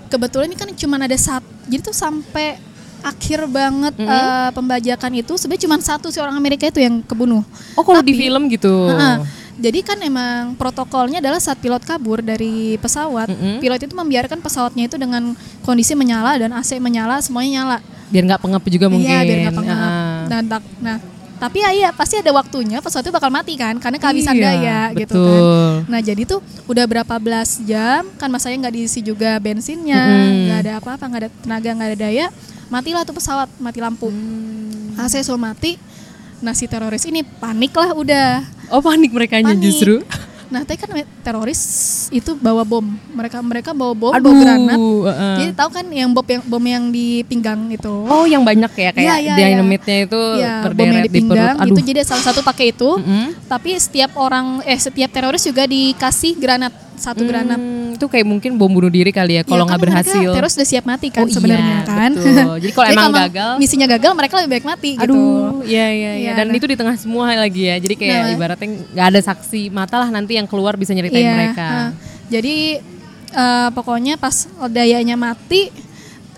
kebetulan ini kan cuma ada satu jadi tuh sampai akhir banget eh, pembajakan itu sebenarnya cuma satu si orang Amerika itu yang kebunuh Oh, kalau di Tapi- film gitu. Heeh. Jadi kan emang protokolnya adalah saat pilot kabur dari pesawat, Mm-mm. pilot itu membiarkan pesawatnya itu dengan kondisi menyala dan AC menyala, semuanya nyala. Biar nggak pengap juga mungkin. Iya, biar nggak pengap. Heeh. Dan tak- nah, tapi ya iya pasti ada waktunya pesawat itu bakal mati kan, karena kehabisan Iya, daya gitu betul. kan. Nah jadi tuh udah berapa belas jam kan masanya nggak diisi juga bensinnya, nggak ada apa-apa, nggak ada tenaga, nggak ada daya, matilah tuh pesawat, mati lampu. Hmm. AC suruh mati. Nah si teroris ini panik lah udah. Oh panik mereka Panik. justru. Nah, tapi kan teroris itu bawa bom. Mereka mereka bawa bom, Aduh. bawa granat. heeh. Jadi tahu kan yang bom yang bom yang di pinggang itu. Oh yang banyak ya kayak Iya, iya, iya. dinamitnya itu Iya, bom yang di di perut. pinggang Aduh. itu jadi salah satu pakai itu. Mm-mm. Tapi setiap orang eh setiap teroris juga dikasih granat, satu granat. Itu kayak mungkin bom bunuh diri kali ya kalau Ya, nggak kan mereka berhasil. Teroris udah siap mati kan Oh, iya, sebenarnya kan. betul. Jadi kalau emang gagal, misinya gagal mereka lebih baik mati gitu. Aduh, iya iya iya. Iya, Dan nah. itu di tengah semua lagi ya. Jadi kayak Nah. ibaratnya nggak ada saksi mata lah nanti yang keluar bisa nyeritain Iya, mereka. ah. jadi eh, pokoknya pas dayanya mati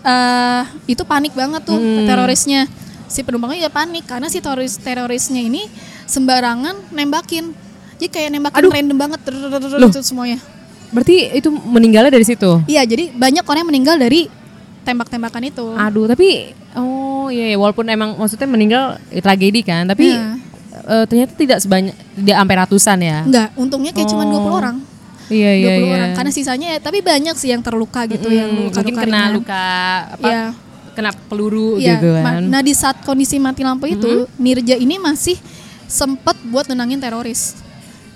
eh itu panik banget tuh Hmm. terorisnya. Si penumpangnya ya panik karena si teroris terorisnya ini sembarangan nembakin. Jadi kayak nembakin Aduh. random banget gitu semuanya. Berarti itu meninggalnya dari situ. Iya, jadi banyak orang yang meninggal dari tembak-tembakan itu. Aduh, tapi oh iya, iya walaupun emang maksudnya meninggal eh, tragedi kan, tapi Iya. eh, ternyata tidak sebanyak tidak sampai ratusan ya. Enggak, untungnya kayak cuma Oh. 20 orang. Iya 20 iya iya. orang. Karena sisanya ya, tapi banyak sih yang terluka gitu yang Hmm, luka mungkin kena luka apa? Iya. Kena peluru Iya, gitu kan. Nah di saat kondisi mati lampu itu, Nirja ini masih sempet buat nenangin teroris.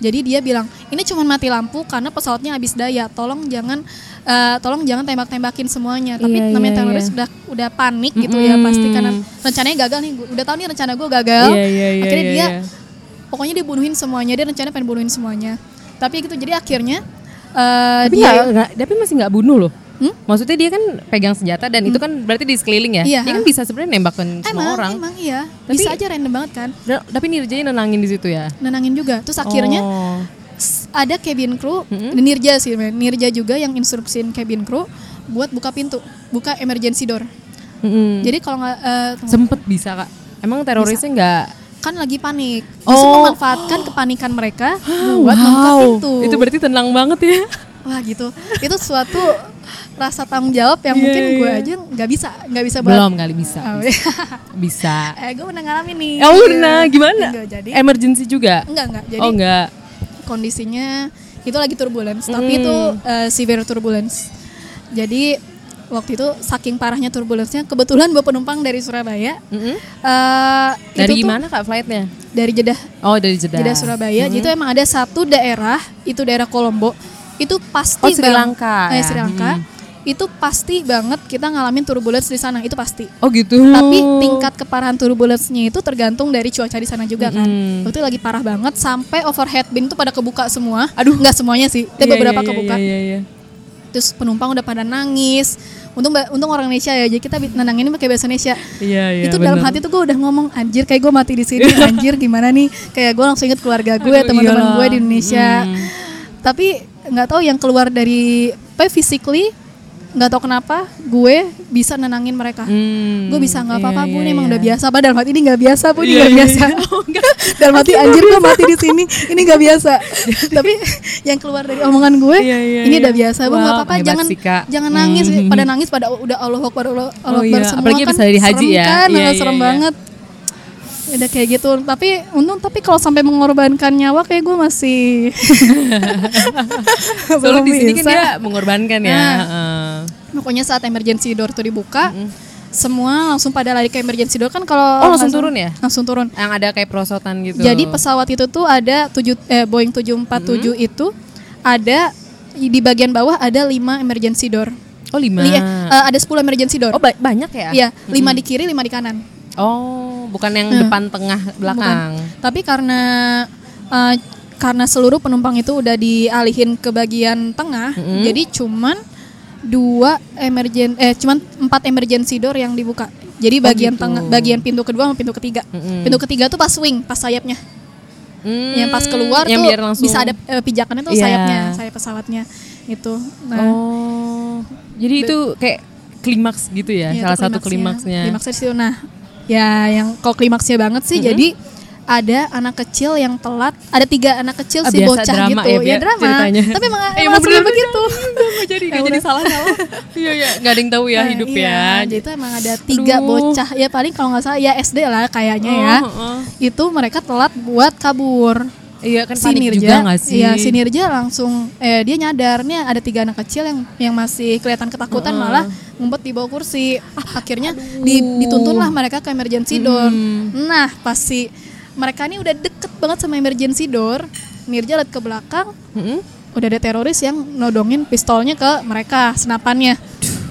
Jadi dia bilang ini cuma mati lampu karena pesawatnya habis daya. Tolong jangan, eh, tolong jangan tembak-tembakin semuanya. Tapi Iya, namanya iya, teroris iya. udah udah panik gitu ya Mm-mm. pasti karena rencananya gagal nih. Udah tahu nih rencana gue gagal. Iya, iya, iya, akhirnya iya, dia iya. pokoknya dia bunuhin semuanya. Dia rencana pengen bunuhin semuanya. Tapi gitu jadi akhirnya eh, Tapi dia nggak- nggak- tapi masih nggak bunuh loh. Hmm? Maksudnya dia kan pegang senjata dan itu kan berarti di sekeliling ya. Iya. Dia kan bisa sebenarnya nembakin semua emang orang. emang iya Tapi- bisa aja random banget kan Tapi Nirjanya nenangin di situ ya. nenangin juga. Terus akhirnya Oh. ada cabin crew dan Nirja sih. Nirja juga yang instruksiin cabin crew buat buka pintu buka emergency door Mm-mm. jadi kalau nggak tunggu. sempet bisa kak. Emang terorisnya nggak? kan lagi panik justru Oh. memanfaatkan kepanikan mereka buat membuka pintu Itu berarti tenang banget ya. Wah gitu itu suatu rasa tanggung jawab yang Iya, mungkin gue iya. aja nggak bisa nggak bisa Belum kali bisa. Oh, Bisa. eh gue pernah ngalamin nih Oh pernah gimana? Enggak, jadi Emergency juga? enggak enggak jadi oh enggak. kondisinya itu lagi turbulence tapi Hmm. itu uh, severe turbulence jadi waktu itu saking parahnya turbulence-nya kebetulan bawa penumpang dari Surabaya Mm-mm. uh, Dari itu tuh mana kak flightnya? dari Jeddah Oh dari Jeddah. Jeddah Surabaya Hmm. jadi itu emang ada satu daerah itu daerah Kolombo itu pasti Oh, Sri bang- Lanka eh, ya? Sri Lanka Hmm. itu pasti banget kita ngalamin turbulence di sana itu pasti Oh gitu. tapi tingkat keparahan turbulence-nya itu tergantung dari cuaca di sana juga kan. Mm-mm. Waktu itu lagi parah banget sampai overhead bin tuh pada kebuka semua. Aduh. nggak semuanya sih, tapi Iya, beberapa iya, kebuka. Iya, iya, iya. terus penumpang udah pada nangis untung untung orang Indonesia ya jadi kita nenanginnya pakai bahasa Indonesia Iya, iya. itu dalam bener. hati tuh gue udah ngomong anjir kayak gue mati di sini anjir gimana nih kayak gue langsung inget keluarga gue teman-teman gue di Indonesia Hmm. tapi nggak tahu yang keluar dari apa physically nggak tahu kenapa gue bisa nenangin mereka Hmm, gue bisa nggak apa-apa iya, bu iya, emang iya. udah biasa padahal dalam hati ini nggak biasa ini Iya, nggak iya, biasa iya. Oh, dalam hati anjir gue mati di sini ini nggak biasa tapi yang keluar dari omongan gue Iya, iya, ini iya. udah biasa bu nggak Wow, apa-apa jangan sih, Kak. jangan nangis Hmm. pada nangis pada udah Allah Akbar Allah Allah Oh, iya. semua Apalagi kan bisa dari haji serem ya. kan Iya, nah, iya, serem iya. banget udah kayak gitu tapi untung tapi kalau sampai mengorbankan nyawa kayak gue masih belum di sini kan dia mengorbankan ya. Nah. Heeh. Pokoknya saat emergency door tuh dibuka, semua langsung pada lari ke emergency door kan kalau Oh, langsung turun ya? Langsung turun. Yang ada kayak perosotan gitu. Jadi pesawat itu tuh ada 7 eh Boeing 747 itu ada di bagian bawah ada 5 emergency door. Oh lima. Li- eh, eh, ada 10 emergency door. oh ba- banyak ya? Iya, 5 di kiri, 5 di kanan. Oh bukan yang Nah. depan tengah belakang. Bukan. Tapi karena eh, karena seluruh penumpang itu udah dialihin ke bagian tengah, jadi cuman dua emergen eh cuman empat emergency door yang dibuka. Jadi bagian gitu. tengah, bagian pintu kedua sama pintu ketiga. Mm-mm. Pintu ketiga tuh pas wing, pas sayapnya. Hmm, yang pas keluar yang tuh biar langsung bisa ada eh, pijakannya tuh Iya. sayapnya, sayap pesawatnya itu. Nah, Oh. Jadi itu kayak klimaks gitu ya, iya, salah satu klimaksnya. Klimaksnya di situ. Nah, ya yang kalau klimaksnya banget sih, jadi ada anak kecil yang telat, ada tiga anak kecil Ah, sih biasa bocah drama gitu, ya, ya, drama. ceritanya. Tapi emang Eh, emang aslinya bener. begitu. Jadi, nggak jadi salah salah. Iya iya, nggak ada yang tahu ya Nah, hidup iya, ya. Jadi itu emang ada tiga Aduh. bocah, ya paling kalau nggak salah ya SD lah kayaknya ya. Oh, oh. Itu mereka telat buat kabur. Iya kan si panik Nirja, juga nggak sih? Iya, si Nirja langsung eh dia nyadar nih ada tiga anak kecil yang yang masih kelihatan ketakutan malah ngumpet di bawah kursi. Akhirnya di, dituntunlah mereka ke emergency door. Nah, pasti mereka ini udah deket banget sama emergency door. Nirja lihat ke belakang, Mm-mm. udah ada teroris yang nodongin pistolnya ke mereka senapannya.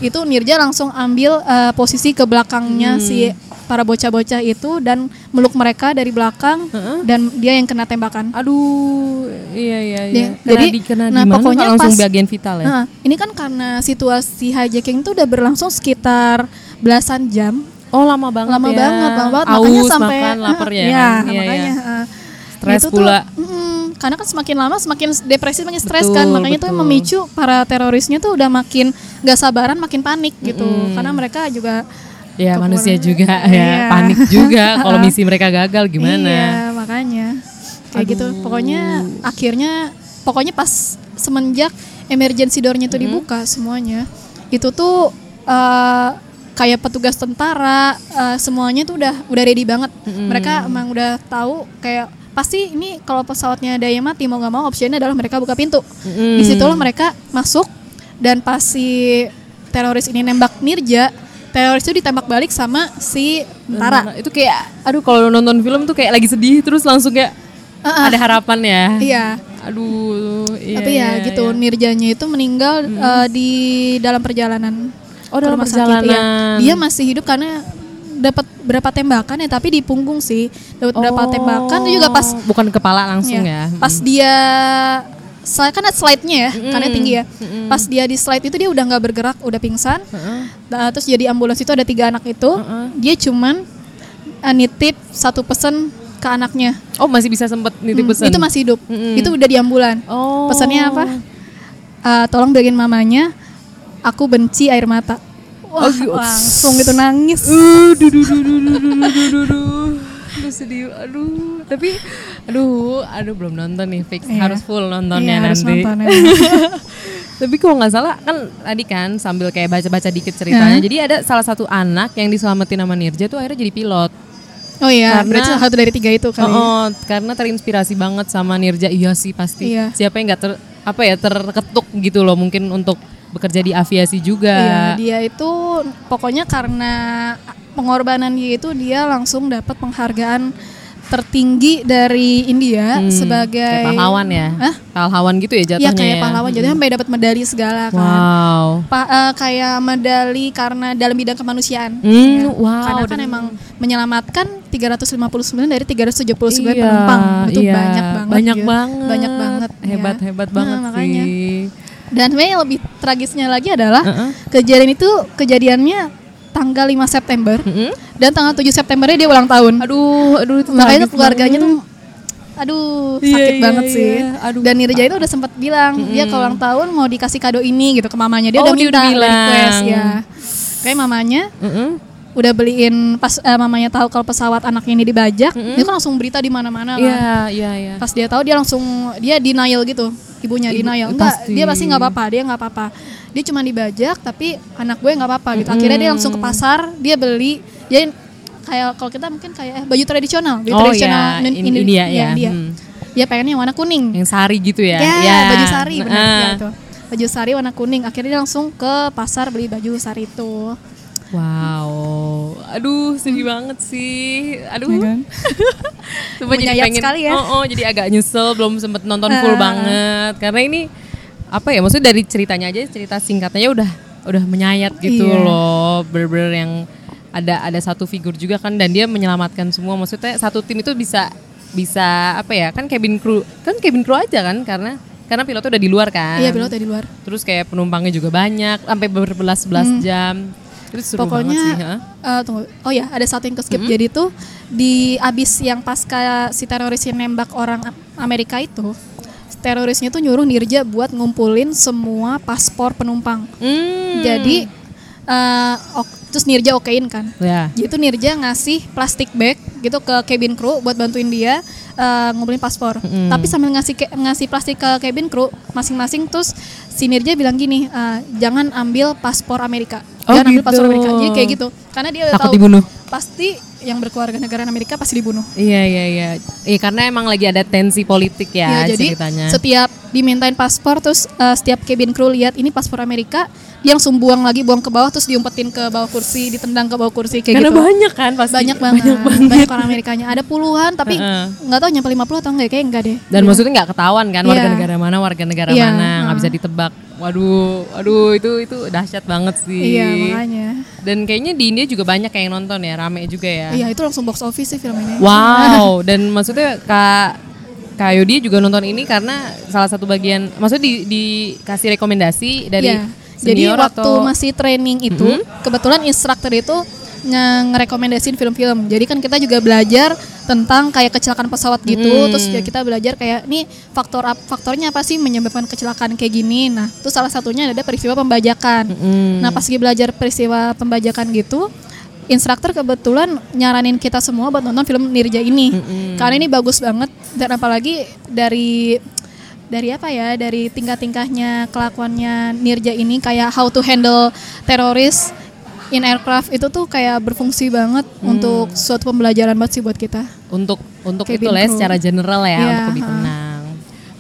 Itu Nirja langsung ambil eh, posisi ke belakangnya si para bocah-bocah itu dan meluk mereka dari belakang dan dia yang kena tembakan. Aduh, iya iya iya. Ya, Kena jadi, di, kena nah, di mana pokoknya langsung pas- bagian vital ya. Nah, ini kan karena situasi hijacking itu udah berlangsung sekitar belasan jam, oh lama banget lama ya. banget, lama banget. Aus, makanya sampai makan, lapar ya. Iya, kan? Iya, makanya. iya. eh, Stres itu pula. Tuh, mm, karena kan semakin lama semakin depresi, semakin stres Betul, kan, makanya itu betul. memicu para terorisnya tuh udah makin gak sabaran, makin panik gitu, karena mereka juga Ya kekurangan- manusia juga Iya. ya panik juga kalau misi mereka gagal gimana. Iya, makanya kayak gitu. Pokoknya akhirnya pokoknya pas semenjak emergency door-nya itu dibuka semuanya, itu tuh eh, kayak petugas tentara eh, semuanya tuh udah udah ready banget. Mereka emang udah tahu kayak pasti ini kalau pesawatnya ada yang mati mau nggak mau optionnya adalah mereka buka pintu. Mm. Di situlah mereka masuk dan pas si teroris ini nembak Nirja, teroris itu ditembak balik sama si tentara. Nah, itu kayak aduh kalau nonton film tuh kayak lagi sedih terus langsung kayak Ah, ah. ada harapan ya. Iya. Aduh, iya, Tapi ya iya, gitu iya. Nirjanya itu meninggal eh, di dalam perjalanan. Oh, dalam sakit. Iya. perjalanan. Dia masih hidup karena dapat berapa tembakan ya, tapi di punggung sih. Dapat berapa Oh, tembakan itu juga pas bukan kepala langsung ya, ya. Pas dia slide kan ada slide-nya ya, karena tinggi ya. Pas dia di slide itu dia udah nggak bergerak, udah pingsan. Heeh. Nah, terus jadi ambulans itu ada tiga anak itu. Dia cuman eh, nitip satu pesan ke anaknya. Oh, masih bisa sempet nitip Hmm, pesan. Itu masih hidup. Mm-mm. Itu udah di ambulan. Oh. Pesannya apa? Eh, tolong bilangin mamanya, aku benci air mata. Wah, Oh, gitu. langsung itu nangis. Uh, duh, duh, duh, duh, duh, duh, duh, duh, duh. Aduh sedih, aduh. Tapi, aduh, aduh belum nonton nih, fix Iya. harus full nontonnya Iya, harus nanti. nonton ya. Tapi kalau nggak salah kan tadi kan sambil kayak baca-baca dikit ceritanya. Hah? Jadi ada salah satu anak yang diselamatin sama Nirja tuh akhirnya jadi pilot. Oh iya, Karena- berarti salah satu dari tiga itu kali. ya. Oh, oh, karena terinspirasi banget sama Nirja. Iya sih pasti. Iya. Siapa yang nggak ter apa ya terketuk gitu loh mungkin untuk bekerja di aviasi juga. Iya, dia itu pokoknya karena pengorbanan dia itu dia langsung dapat penghargaan tertinggi dari India Hmm, sebagai kayak pahlawan ya. Hah? Pahlawan gitu ya jatuhnya Iya kayak ya. pahlawan, jadi sampai dapat medali segala kan. Wow. Pa- eh, kayak medali karena dalam bidang kemanusiaan. Hmm, wow. Karena kan emang menyelamatkan 359 dari 379 Iya, penumpang. Itu iya. banyak banget. Banyak ya. banget. Banyak banget. Hebat ya. hebat Nah, banget makanya. sih. Dan sebenarnya yang lebih tragisnya lagi adalah Heeh. kejadian itu kejadiannya tanggal 5 September Mm-mm. dan tanggal 7 Septembernya dia ulang tahun. Aduh, aduh itu Makanya tuh keluarganya banget. tuh aduh Iya, sakit iya, banget sih. iya. Aduh. Dan Nirja itu udah sempat bilang dia kalau ulang tahun mau dikasih kado ini gitu ke mamanya. Dia Oh, udah minta udah bilang. request ya. Kayak mamanya Mm-mm. udah beliin pas eh, mamanya tahu kalau pesawat anaknya ini dibajak, dia kan langsung berita di mana-mana kan. Iya, iya, iya. Pas dia tahu dia langsung dia denial gitu. Ibunya Ibu- denial. Enggak, pasti. dia pasti nggak apa-apa, dia nggak apa-apa. Dia cuma dibajak tapi anak gue nggak apa-apa gitu. Akhirnya dia langsung ke pasar, dia beli dia kayak kalau kita mungkin kayak eh, baju tradisional, baju Oh, tradisional Nun- in- India, iya, ya. India. Hmm. Dia pengennya yang warna kuning. Yang sari gitu ya. Ya, Ya. baju sari benar Ah. ya itu. Baju sari warna kuning. Akhirnya dia langsung ke pasar beli baju sari itu. Wow, aduh sedih banget sih, aduh. Ya kan? Sumpah jadi pengen, sekali ya. Oh, oh, jadi agak nyesel belum sempet nonton full Ah. banget karena ini apa ya? Maksudnya dari ceritanya aja cerita singkatnya udah udah menyayat gitu Iya. loh, bener-bener yang ada ada satu figur juga kan dan dia menyelamatkan semua. Maksudnya satu tim itu bisa bisa apa ya? Kan cabin crew kan cabin crew aja kan karena karena pilotnya udah di luar kan. Iya, pilotnya di luar. Terus kayak penumpangnya juga banyak sampai berbelas-belas jam. Terus seru Hmm. Pokoknya sih, ha? eh, tunggu. Oh ya, ada satu yang ke skip. Hmm? Jadi tuh di abis yang pasca si teroris yang nembak orang Amerika itu, terorisnya tuh nyuruh Nirja buat ngumpulin semua paspor penumpang. Hmm. Jadi eh, ok- terus Nirja okein kan. ya. Jadi tuh Nirja ngasih plastik bag gitu ke cabin crew buat bantuin dia eh, ngumpulin paspor. Tapi sambil ngasih ke- ngasih plastik ke cabin crew masing-masing terus si Nirja bilang gini, eh, jangan ambil paspor Amerika. Oh, jangan ambil gitu. paspor Amerika. Jadi kayak gitu. Karena dia udah Takut tahu dibunuh. pasti yang berkeluarga negara Amerika pasti dibunuh. Iya iya iya. Iya karena emang lagi ada tensi politik ya, Ya, jadi ceritanya. setiap dimintain paspor terus eh, setiap cabin crew lihat ini paspor Amerika, dia langsung buang lagi buang ke bawah terus diumpetin ke bawah kursi, ditendang ke bawah kursi kayak karena gitu. banyak kan pasti. banyak banget banyak, orang Amerikanya ada puluhan tapi nggak tahu nyampe 50 atau enggak kayak enggak deh Dan maksudnya nggak ketahuan kan warga negara mana warga negara Iya, mana nggak ha. bisa ditebak. Waduh, aduh itu itu dahsyat banget sih. iya makanya Dan kayaknya di India juga banyak yang nonton ya, rame juga ya. iya itu langsung box office sih film ini Wow, dan maksudnya Kak Kak Yodi juga nonton ini karena salah satu bagian, maksudnya di, dikasih rekomendasi dari Iya. jadi senior waktu atau masih training itu kebetulan instruktur itu nge- ngerekomendasiin film-film. Jadi kan kita juga belajar tentang kayak kecelakaan pesawat gitu. Terus ya kita belajar kayak nih faktor faktornya apa sih menyebabkan kecelakaan kayak gini? Nah itu salah satunya ada peristiwa pembajakan. Mm. Nah pas lagi belajar peristiwa pembajakan gitu, instruktur kebetulan nyaranin kita semua buat nonton film Nirja ini. Karena ini bagus banget. Dan apalagi dari dari apa ya dari tingkah-tingkahnya kelakuannya Nirja ini kayak how to handle teroris in aircraft itu tuh kayak berfungsi banget untuk suatu pembelajaran banget sih buat kita. untuk untuk Cabin itu lah ya, secara general ya Iya, untuk lebih tenang.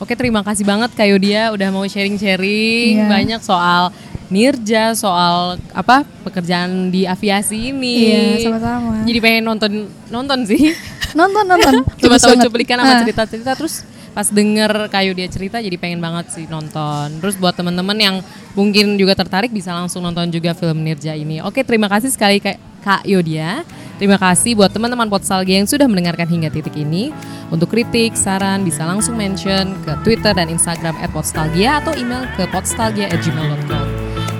Oke terima kasih banget Kak Yodia udah mau sharing-sharing Iya. banyak soal Nirja soal apa pekerjaan di aviasi ini. Iya, sama-sama. Jadi pengen nonton nonton sih. Nonton nonton. Coba tahu cuplikan sama cerita-cerita terus pas denger kayu dia cerita jadi pengen banget sih nonton. Terus buat teman-teman yang mungkin juga tertarik bisa langsung nonton juga film Nirja ini. Oke, terima kasih sekali Kak, Yodia. Terima kasih buat teman-teman Podstalgia yang sudah mendengarkan hingga titik ini. Untuk kritik, saran bisa langsung mention ke Twitter dan Instagram @podstalgia atau email ke podstalgia@gmail.com.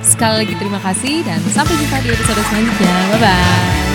Sekali lagi terima kasih dan sampai jumpa di episode selanjutnya. Bye bye.